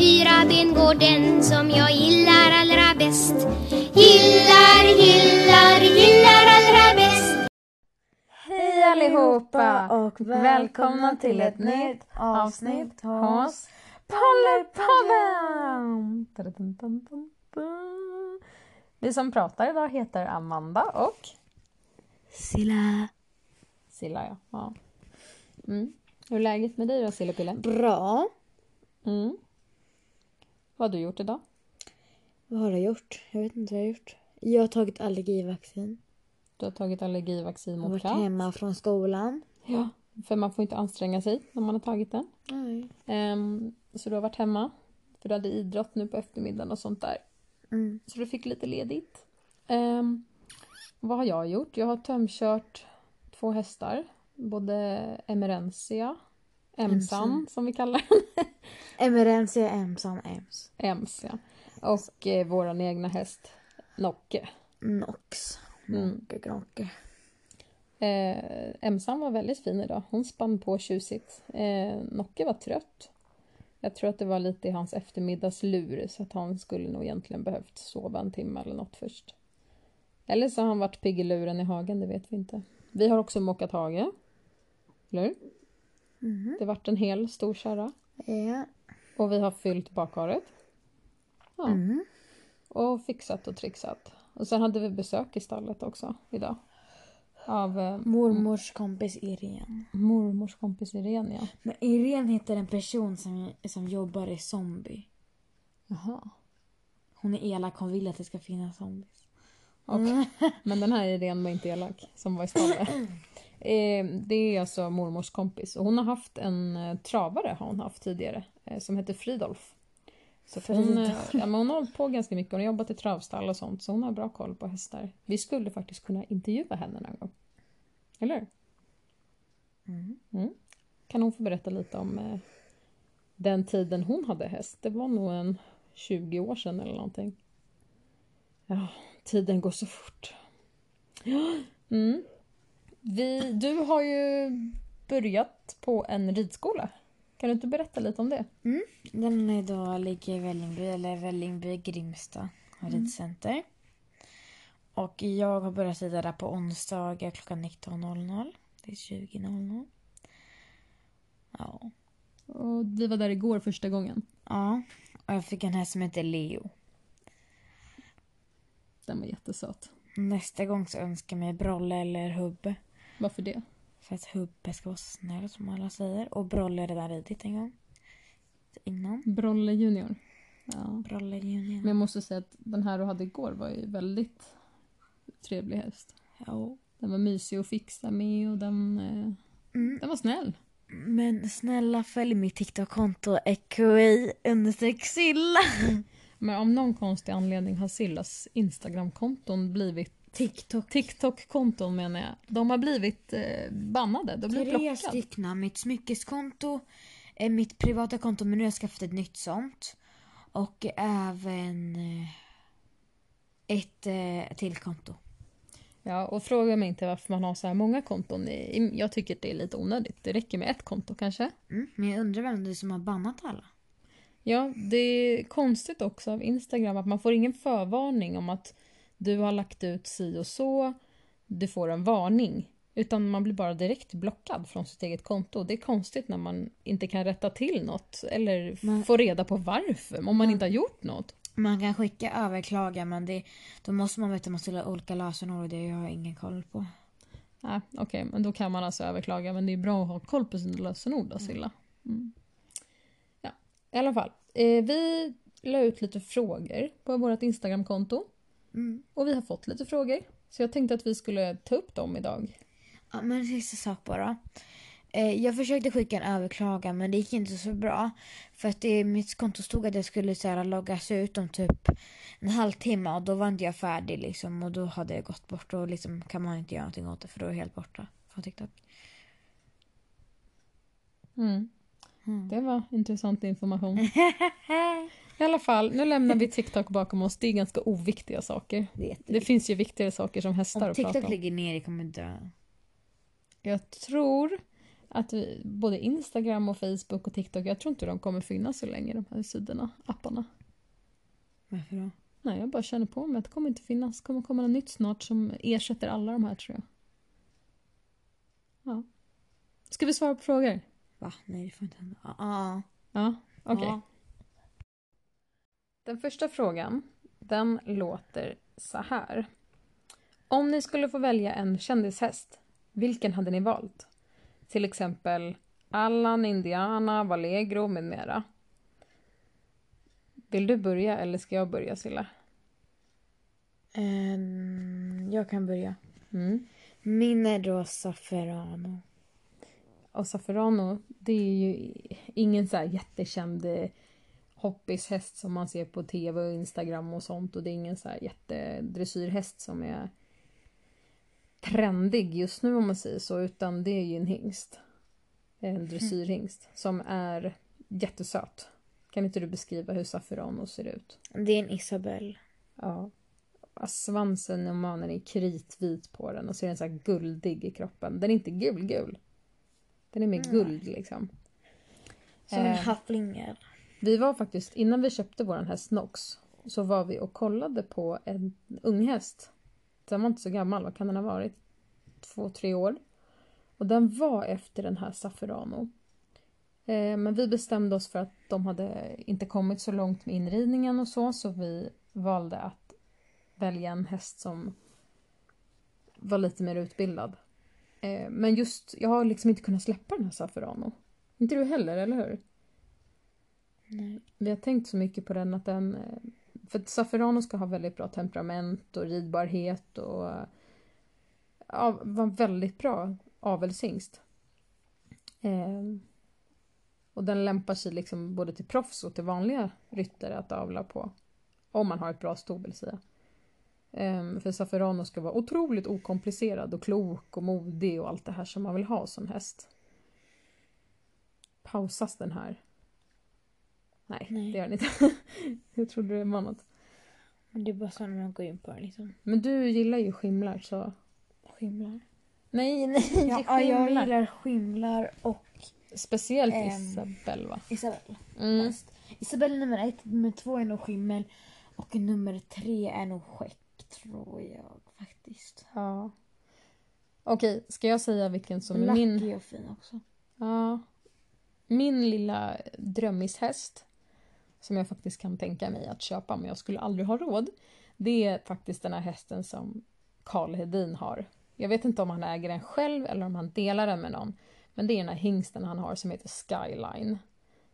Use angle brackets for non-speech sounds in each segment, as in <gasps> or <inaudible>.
fyra ben går den som jag gillar allra bäst. Gillar, gillar, gillar allra bäst. Hej allihopa och välkomna till ett nytt avsnitt hos Pollypodden! Vi som pratar idag heter Amanda och Silla. Silla. Ja. ja. Mm. Hur är läget med dig då Sillapillen? Bra. Mm. Vad har du gjort idag? Vad har jag gjort? Jag vet inte vad jag har gjort. Jag har tagit allergivaccin. Du har tagit allergivaccin Jag har mot varit katt. hemma från skolan. Ja, för man får inte anstränga sig när man har tagit den. Nej. Ehm, så du har varit hemma. För du hade idrott nu på eftermiddagen och sånt där. Mm. Så du fick lite ledigt. Ehm, vad har jag gjort? Jag har tömkört två hästar. Både Emerensia, Emsan som vi kallar <laughs> den. Emerensia Emsan Ems. Ems, ja. Och eh, våran egna häst Nocke. Nox. Mm. Nocke Gnocke. Eh, Emsan var väldigt fin idag. Hon spann på tjusigt. Eh, Nocke var trött. Jag tror att det var lite i hans eftermiddagslur så att han skulle nog egentligen behövt sova en timme eller något först. Eller så har han varit pigg i luren i hagen, det vet vi inte. Vi har också mockat hage. Eller hur? Mhm. Det vart en hel stor kärra. Ja. Och vi har fyllt bakharet. Ja. Mm. Och fixat och trixat. Och sen hade vi besök i stallet också idag. Av eh, Mormors kompis Irene. mormors kompis Irene, ja. Men Irene heter en person som, som jobbar i zombie. Jaha. Hon är elak, hon vill att det ska finnas zombies. Och, men den här Irene var inte elak, som var i stallet. <clears throat> Eh, det är alltså mormors kompis. Och hon har haft en eh, travare har hon haft tidigare. Eh, som heter Fridolf. Så hon, eh, ja, men hon har hållit på ganska mycket. Hon har jobbat i travstall och sånt. Så hon har bra koll på hästar. Vi skulle faktiskt kunna intervjua henne någon gång. Eller? Mm. Mm. Kan hon få berätta lite om den tiden hon hade häst? Det var nog en 20 år sedan eller någonting. Ja, tiden går så fort. <gasps> Mm. Vi, du har ju börjat på en ridskola. Kan du inte berätta lite om det? Den är då ligger i Vällingby, eller Vällingby Grimsta ridcenter. Och jag har börjat rida där på onsdagar klockan 19.00 till 20.00. Ja. Och vi var där igår första gången. ja. Och jag fick en häst som heter Leo. Den var jättesöt. Nästa gång så önskar jag mig Brolle eller Hubbe. Varför det? För att Hubbe ska vara snäll som alla säger. Och Brolle har redan ridit en gång. Innan. Brolle Junior. Ja. Brolle junior. Men jag måste säga att den här du hade igår var ju väldigt trevlig häst. Ja. Den var mysig att fixa med och den, eh, Mm. den var snäll. Men snälla följ mitt TikTok-konto EQI understreck Silla. Men av någon konstig anledning har Sillas Instagram-konton blivit TikTok. TikTok-konton menar jag. De har blivit eh, bannade. De blir Tre blockade. stycken. Mitt smyckeskonto, eh, mitt privata konto men nu har jag skaffat ett nytt sånt. Och även eh, ett eh, till konto. Ja, och fråga mig inte varför man har så här många konton. Jag tycker att det är lite onödigt. Det räcker med ett konto kanske. Mm. Men jag undrar vem det är som har bannat alla. Ja, det är konstigt också av Instagram att man får ingen förvarning om att du har lagt ut si och så. Du får en varning. Utan man blir bara direkt blockad från sitt eget konto. Det är konstigt när man inte kan rätta till något eller Men- få reda på varför om man inte har gjort något. Man kan skicka överklaga men det, då måste man veta att man ställer olika lösenord och det har jag ingen koll på. Nej, Okej, men då kan man alltså överklaga. Men det är bra att ha koll på sina lösenord då, Silla. Mm. Ja, i alla fall. Eh, vi la ut lite frågor på vårt Instagramkonto. Mm. Och vi har fått lite frågor. Så jag tänkte att vi skulle ta upp dem idag. Ja, men en sista sak bara. Eh, jag försökte skicka en överklagan men det gick inte så bra. För att det i mitt konto stod att jag skulle så här, loggas ut om typ en halvtimme och då var inte jag färdig liksom och då hade jag gått bort och liksom kan man inte göra någonting åt det för då är jag helt borta från TikTok. Mm. Mm. Det var intressant information. <laughs> I alla fall, nu lämnar vi TikTok bakom oss. Det är ganska oviktiga saker. Det Det finns ju viktigare saker som hästar Om att prata TikTok om. ligger ner, jag kommer dö. Jag tror Att vi, både Instagram och Facebook och TikTok, jag tror inte de kommer finnas så länge de här sidorna, apparna. Varför då? Nej, jag bara känner på mig att det kommer inte finnas. Det kommer komma något nytt snart som ersätter alla de här tror jag. Ja. Ska vi svara på frågor? Va? Nej, det får inte hända. Ah, ah. Ja, okej. Ja. Den första frågan, den låter så här. Om ni skulle få välja en kändishäst, vilken hade ni valt? Till exempel Allan, Indiana, Vallegro med mera. Vill du börja eller ska jag börja Silla? Ehm, jag kan börja. Mm. Min är då Zafferano. Och Zafferano, det är ju ingen så här jättekänd eh, hoppishäst som man ser på tv och Instagram och sånt. Och det är ingen så här jättedressyrhäst som är trendig just nu om man säger så. Utan det är ju en hingst. En dressyrhingst som är jättesöt. Kan inte du beskriva hur Zafferano ser ut? Det är en Isabelle. Ja. Svansen och manen är kritvit på den och så är den så guldig i kroppen. Den är inte gul-gul. Den är mer Nej. guld liksom. Som en Eh. haflingel. Vi var faktiskt, innan vi köpte våran häst Nox, så var vi och kollade på en ung häst. Den var inte så gammal, vad kan den ha varit? Två, tre år. Och den var efter den här Safferano. Eh, men vi bestämde oss för att de hade inte kommit så långt med inridningen och så, så vi valde att välja en häst som var lite mer utbildad. Eh, men just, jag har liksom inte kunnat släppa den här Safferano. Inte du heller, eller hur? Nej. Vi har tänkt så mycket på den att den... Eh, för att Zafferano ska ha väldigt bra temperament och ridbarhet och... Ja, var en väldigt bra avelshingst. Eh, och den lämpar sig liksom både till proffs och till vanliga ryttare att avla på. Om man har ett bra sto vill säga. Eh, för Zafferano ska vara otroligt okomplicerad och klok och modig och allt det här som man vill ha som häst. Pausas den här? Nej, Nej. det gör den inte. <laughs> Jag trodde det var något. Men det är bara så när man går in på det liksom. Men du gillar ju skimlar så... Skimlar. Nej, <laughs> nej, Ja, inte ja, jag skimlar. gillar skimlar och Speciellt Ehm. Isabelle va? Isabelle. Mm. Fast Isabelle nummer ett, nummer två är nog skimmel och nummer tre är nog skäck tror jag faktiskt. Ja. Okej, ska jag säga vilken som är Lucky min... är fin också. Ja. Min lilla drömmishäst som jag faktiskt kan tänka mig att köpa men jag skulle aldrig ha råd. Det är faktiskt den här hästen som Karl Hedin har. Jag vet inte om han äger den själv eller om han delar den med någon. Men det är den här hingsten han har som heter Skyline.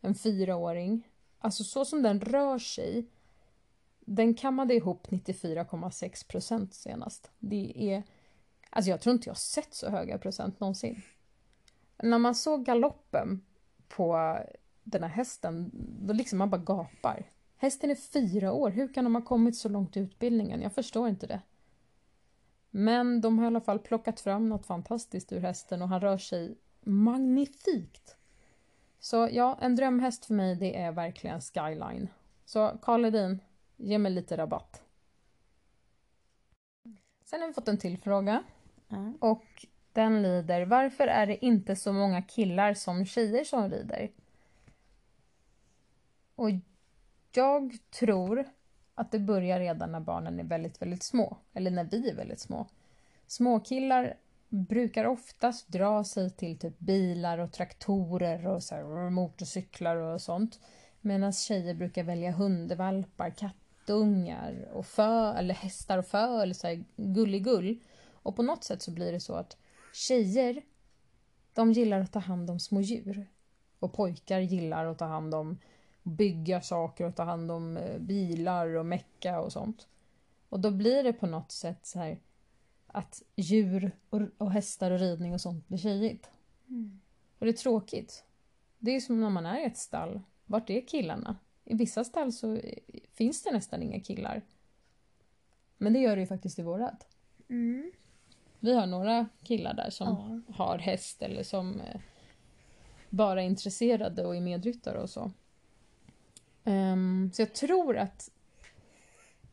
En fyraåring. Alltså så som den rör sig. Den kammade ihop 94,6 procent senast. Det är... Alltså jag tror inte jag sett så höga procent någonsin. När man såg galoppen på den här hästen, då liksom man bara gapar. Hästen är fyra år, hur kan de ha kommit så långt i utbildningen? Jag förstår inte det. Men de har i alla fall plockat fram något fantastiskt ur hästen och han rör sig magnifikt. Så ja, en drömhäst för mig det är verkligen Skyline. Så Karl Edin, ge mig lite rabatt. Sen har vi fått en till fråga. Ja. Och den lyder, varför är det inte så många killar som tjejer som rider? Och jag tror att det börjar redan när barnen är väldigt, väldigt små. Eller när vi är väldigt små. Småkillar brukar oftast dra sig till typ bilar och traktorer och så här, motorcyklar och sånt. Medan tjejer brukar välja hundvalpar, kattungar och fö, eller hästar och fö eller så här gulligull. Och på något sätt så blir det så att tjejer, de gillar att ta hand om små djur. Och pojkar gillar att ta hand om bygga saker och ta hand om eh, bilar och mecka och sånt. Och då blir det på något sätt så här att djur och, och hästar och ridning och sånt blir tjejigt. Mm. Och det är tråkigt. Det är som när man är i ett stall. Vart är killarna? I vissa stall så eh, finns det nästan inga killar. Men det gör det ju faktiskt i vårat. Mm. Vi har några killar där som Ja. har häst eller som eh, bara är intresserade och är medryttare och så. Um, så jag tror att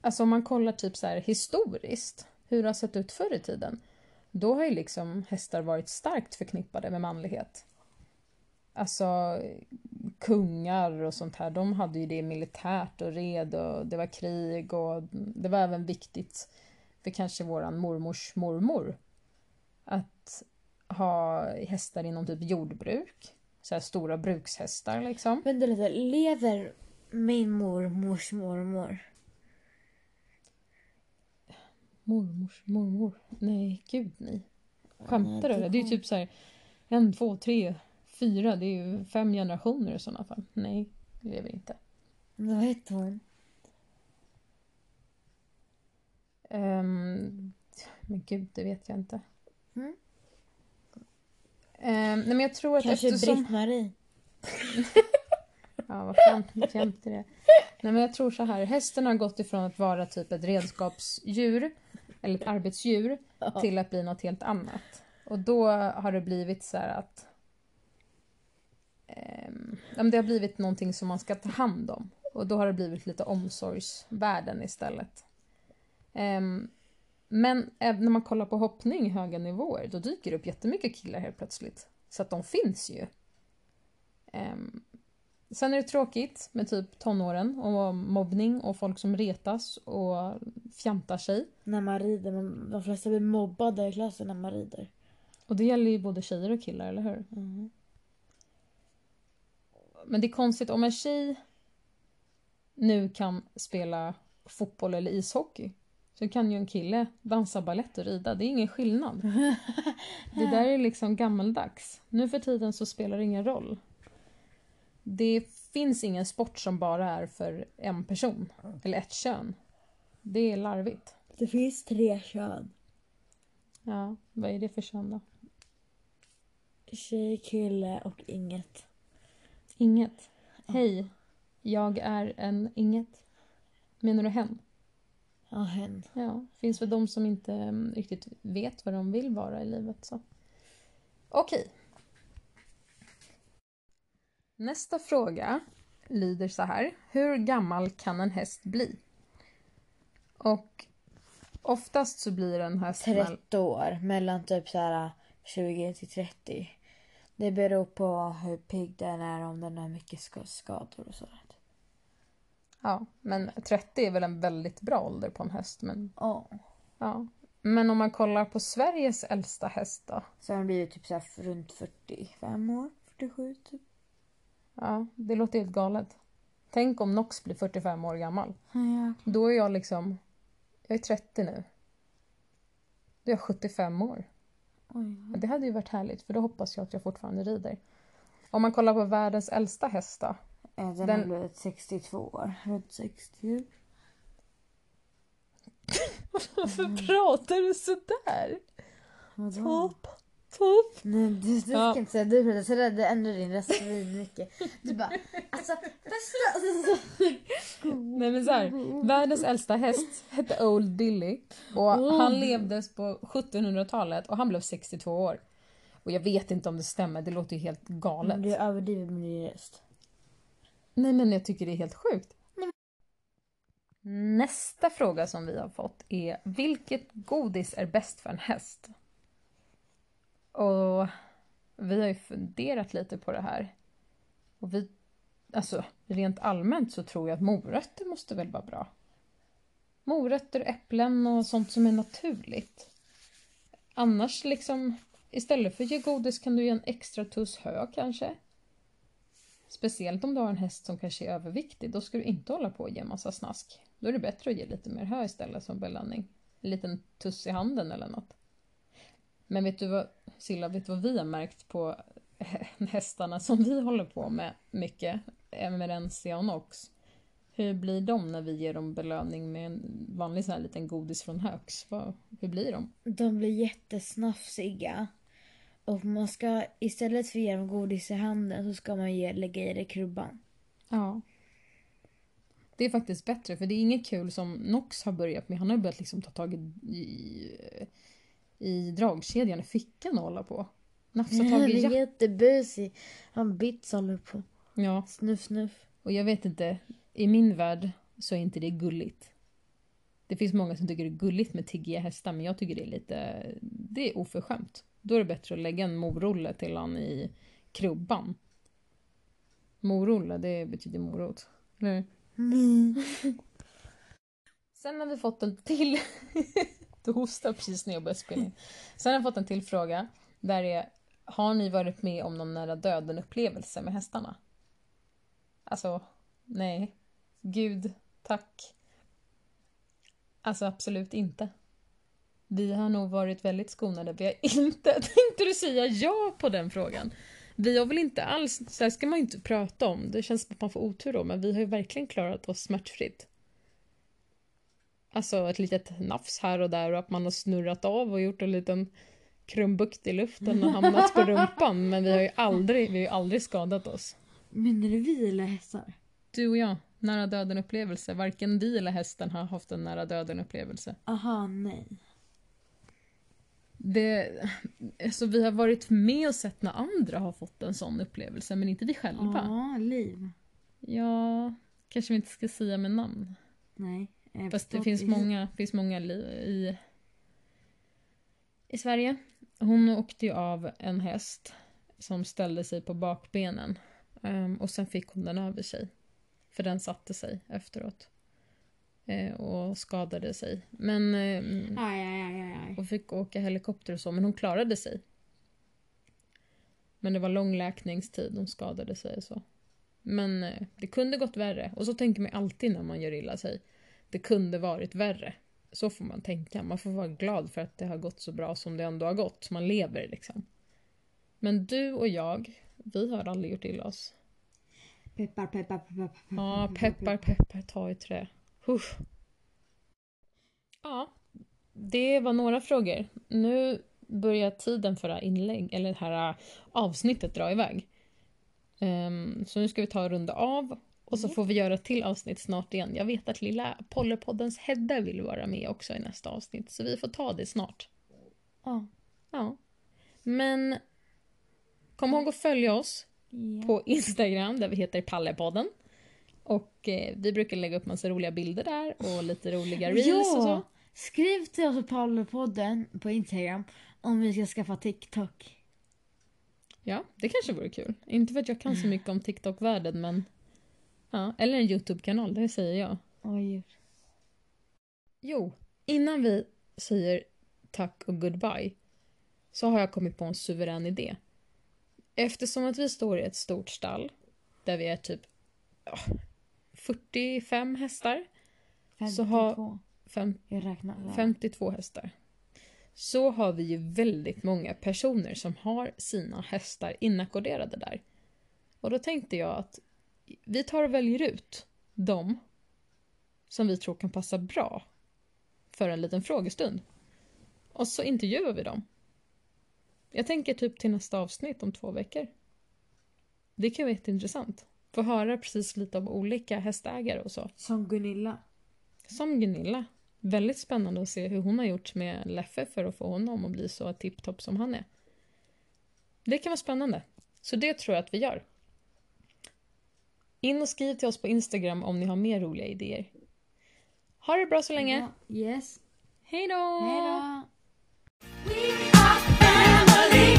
alltså om man kollar typ så här historiskt hur det har sett ut förr i tiden då har ju liksom hästar varit starkt förknippade med manlighet. alltså kungar och sånt här, de hade ju det militärt och red och det var krig och det var även viktigt för kanske våran mormors mormor att ha hästar inom typ jordbruk. Så här stora brukshästar liksom. Vänta lite, lever min mormors mormor? Mormors mormor? Nej, gud nej. Skämtar du? Det Det är ju typ så här en, två, tre, fyra. Det är ju fem generationer i sådana fall. Nej, det lever inte. Vad hette hon? Ehm, men gud, det vet jag inte. Mm. Ehm, nej men jag tror att Kanske eftersom... Britt-Marie? <laughs> Ja, vad fan, <laughs> jämte det. Nej men jag tror så här, hästen har gått ifrån att vara typ ett redskapsdjur, eller ett arbetsdjur, till att bli något helt annat. Och då har det blivit så här att men det har blivit någonting som man ska ta hand om. Och då har det blivit lite omsorgsvärden istället. Ehm, men när man kollar på hoppning höga nivåer, då dyker det upp jättemycket killar helt plötsligt. Så att de finns ju. Ehm, sen är det tråkigt med typ tonåren och mobbning och folk som retas och fjantar sig. När man rider, men de flesta blir mobbade i klassen när man rider. Och det gäller ju både tjejer och killar, eller hur? Mm. Men det är konstigt om en tjej nu kan spela fotboll eller ishockey så kan ju en kille dansa ballett och rida. Det är ingen skillnad. <laughs> Det där är liksom gammaldags. Nu för tiden så spelar det ingen roll. Det finns ingen sport som bara är för en person eller ett kön. Det är larvigt. Det finns tre kön. Ja, vad är det för kön då? Tjej, kille och inget. Inget. Hej, jag är en inget. Menar du hen? Ja, hen. Ja, finns väl de som inte mm, riktigt vet vad de vill vara i livet. så. Okej. Nästa fråga lyder så här. Hur gammal kan en häst bli? Och oftast så blir en häst... mell- 30 år. Mellan typ så här 20 till 30. Det beror på hur pigg den är, om den har mycket ska- skador och sådär. Ja, men 30 är väl en väldigt bra ålder på en häst. Men, Ja. ja. men om man kollar på Sveriges äldsta häst då? Så den blir typ så runt 45 år. 47 typ. Ja, det låter helt galet. Tänk om Nox blir 45 år gammal. Ja. Då är jag liksom... Jag är 30 nu. Då är jag 75 år. Oj. Ja, Det hade ju varit härligt för då hoppas jag att jag fortfarande rider. Om man kollar på världens äldsta häst då. Ja, Den, Den- har blivit 62 år. Runt 60. <laughs> Varför pratar du sådär? Vadå? Topp, topp. Nej, du, du Ja. ska inte säga du pratar sådär. Du ändrar din röst mycket. Du bara alltså bästa. Nej men så här, världens äldsta häst hette Old Dilly och han levdes på 1700-talet och han blev 62 år. Och jag vet inte om det stämmer, det låter ju helt galet. Du överdriver med din röst. Nej men jag tycker det är helt sjukt. Nästa fråga som vi har fått är vilket godis är bäst för en häst? Och vi har ju funderat lite på det här. Och vi, alltså rent allmänt så tror jag att morötter måste väl vara bra. Morötter, äpplen och sånt som är naturligt. Annars liksom, istället för att ge godis kan du ge en extra tuss hö kanske. Speciellt om du har en häst som kanske är överviktig, då ska du inte hålla på och ge massa snask. Då är det bättre att ge lite mer hö istället som belöning. En liten tuss i handen eller något. Men vet du vad, Silla, vet du vad vi har märkt på <laughs> hästarna som vi håller på med mycket? Emerensia och Nox. Hur blir de när vi ger dem belöning med en vanlig sån här liten godis från? Vad- Hur blir de? De blir jättesnafsiga. Och man ska istället för att ge dem godis i handen så ska man ge, lägga i det krubban. Ja. Det är faktiskt bättre, för det är inget kul som Nox har börjat med. Han har börjat liksom ta tag i, i, dragkedjan i fickan och hålla på. Nafsa tag Han i är jack. jättebusig. Han bits håller på. Ja, Snuff snuff. och jag vet inte, i min värld så är inte det gulligt. Det finns många som tycker det är gulligt med tiggiga hästar, men jag tycker det är lite, det är oförskämt. Då är det bättre att lägga en morrulle till han i krubban Morolle, det betyder morot. Eller? <laughs> Sen har vi fått en till... <laughs> du hostar precis när jag började spela in. Sen har jag fått en till fråga. Där är, har ni varit med om någon nära döden upplevelse med hästarna? Alltså, nej. Gud, tack. Alltså absolut inte. Vi har nog varit väldigt skonade. Vi har <laughs> inte, tänkte du säga ja på den frågan? Vi har väl inte alls, så här ska man ju inte prata om. Det känns som att man får otur då, men vi har ju verkligen klarat oss smärtfritt. Alltså ett litet nafs här och där och att man har snurrat av och gjort en liten krumbukt i luften och hamnat på <laughs> rumpan. Men vi har ju aldrig, vi har ju aldrig skadat oss. Menar du vi eller hästar? Du och jag, nära döden upplevelse. Varken vi eller hästen har haft en nära döden upplevelse. Aha, nej. Det, alltså vi har varit med och sett när andra har fått en sån upplevelse, men inte vi själva. Ja, liv. Ja, kanske vi inte ska säga med namn. Nej. Jag Fast det finns precis. många, finns många i, i Sverige. Hon åkte ju av en häst som ställde sig på bakbenen. Ehm, och sen fick hon den över sig. För den satte sig efteråt. Eh, och skadade sig. Men... ehm, Aj, aj, aj, aj, aj. och fick åka helikopter och så, men hon klarade sig. Men det var lång läkningstid, hon skadade sig och så. Men eh, det kunde gått värre. Och så tänker man alltid när man gör illa sig. Det kunde varit värre. Så får man tänka. Man får vara glad för att det har gått så bra som det ändå har gått. Man lever liksom. Men du och jag, vi har aldrig gjort illa oss. Peppar, peppar, peppar, peppar. Ja, peppar, peppar, ta i trä. Usch. Ja, det var några frågor. Nu börjar tiden för det här inlägg, eller det här äh, avsnittet dra iväg. Ehm, så nu ska vi ta och runda av och så får vi göra ett till avsnitt snart igen. Jag vet att lilla Pollerpoddens Hedda vill vara med också i nästa avsnitt, så vi får ta det snart. Ja. Ja. Men kom ihåg att följa oss Ja. på Instagram där vi heter Pallepodden. Och eh, vi brukar lägga upp massa roliga bilder där och lite roliga reels och så. Skriv till oss på Pallepodden på Instagram om vi ska skaffa TikTok. Ja, det kanske vore kul. Inte för att jag kan så mycket om TikTok-världen men... Ja, eller en YouTube-kanal, det säger jag. Oj. Jo, innan vi säger tack och goodbye så har jag kommit på en suverän idé. Eftersom att vi står i ett stort stall där vi är typ ja, 45 hästar, 52. Så har- fem, Jag räknar. väl. 52 hästar. Så har vi ju väldigt många personer som har sina hästar inackorderade där. Och då tänkte jag att vi tar och väljer ut dem som vi tror kan passa bra för en liten frågestund. Och så intervjuar vi dem. Jag tänker typ till nästa avsnitt om två veckor. Det kan vara jätteintressant. Få höra precis lite om olika hästägare och så. Som Gunilla. Som Gunilla. Väldigt spännande att se hur hon har gjort med Leffe för att få honom att bli så tipptopp som han är. Det kan vara spännande. Så det tror jag att vi gör. In och skriv till oss på Instagram om ni har mer roliga idéer. Ha det bra så länge. Ja, Yes. Hej då! Hej då. We are family.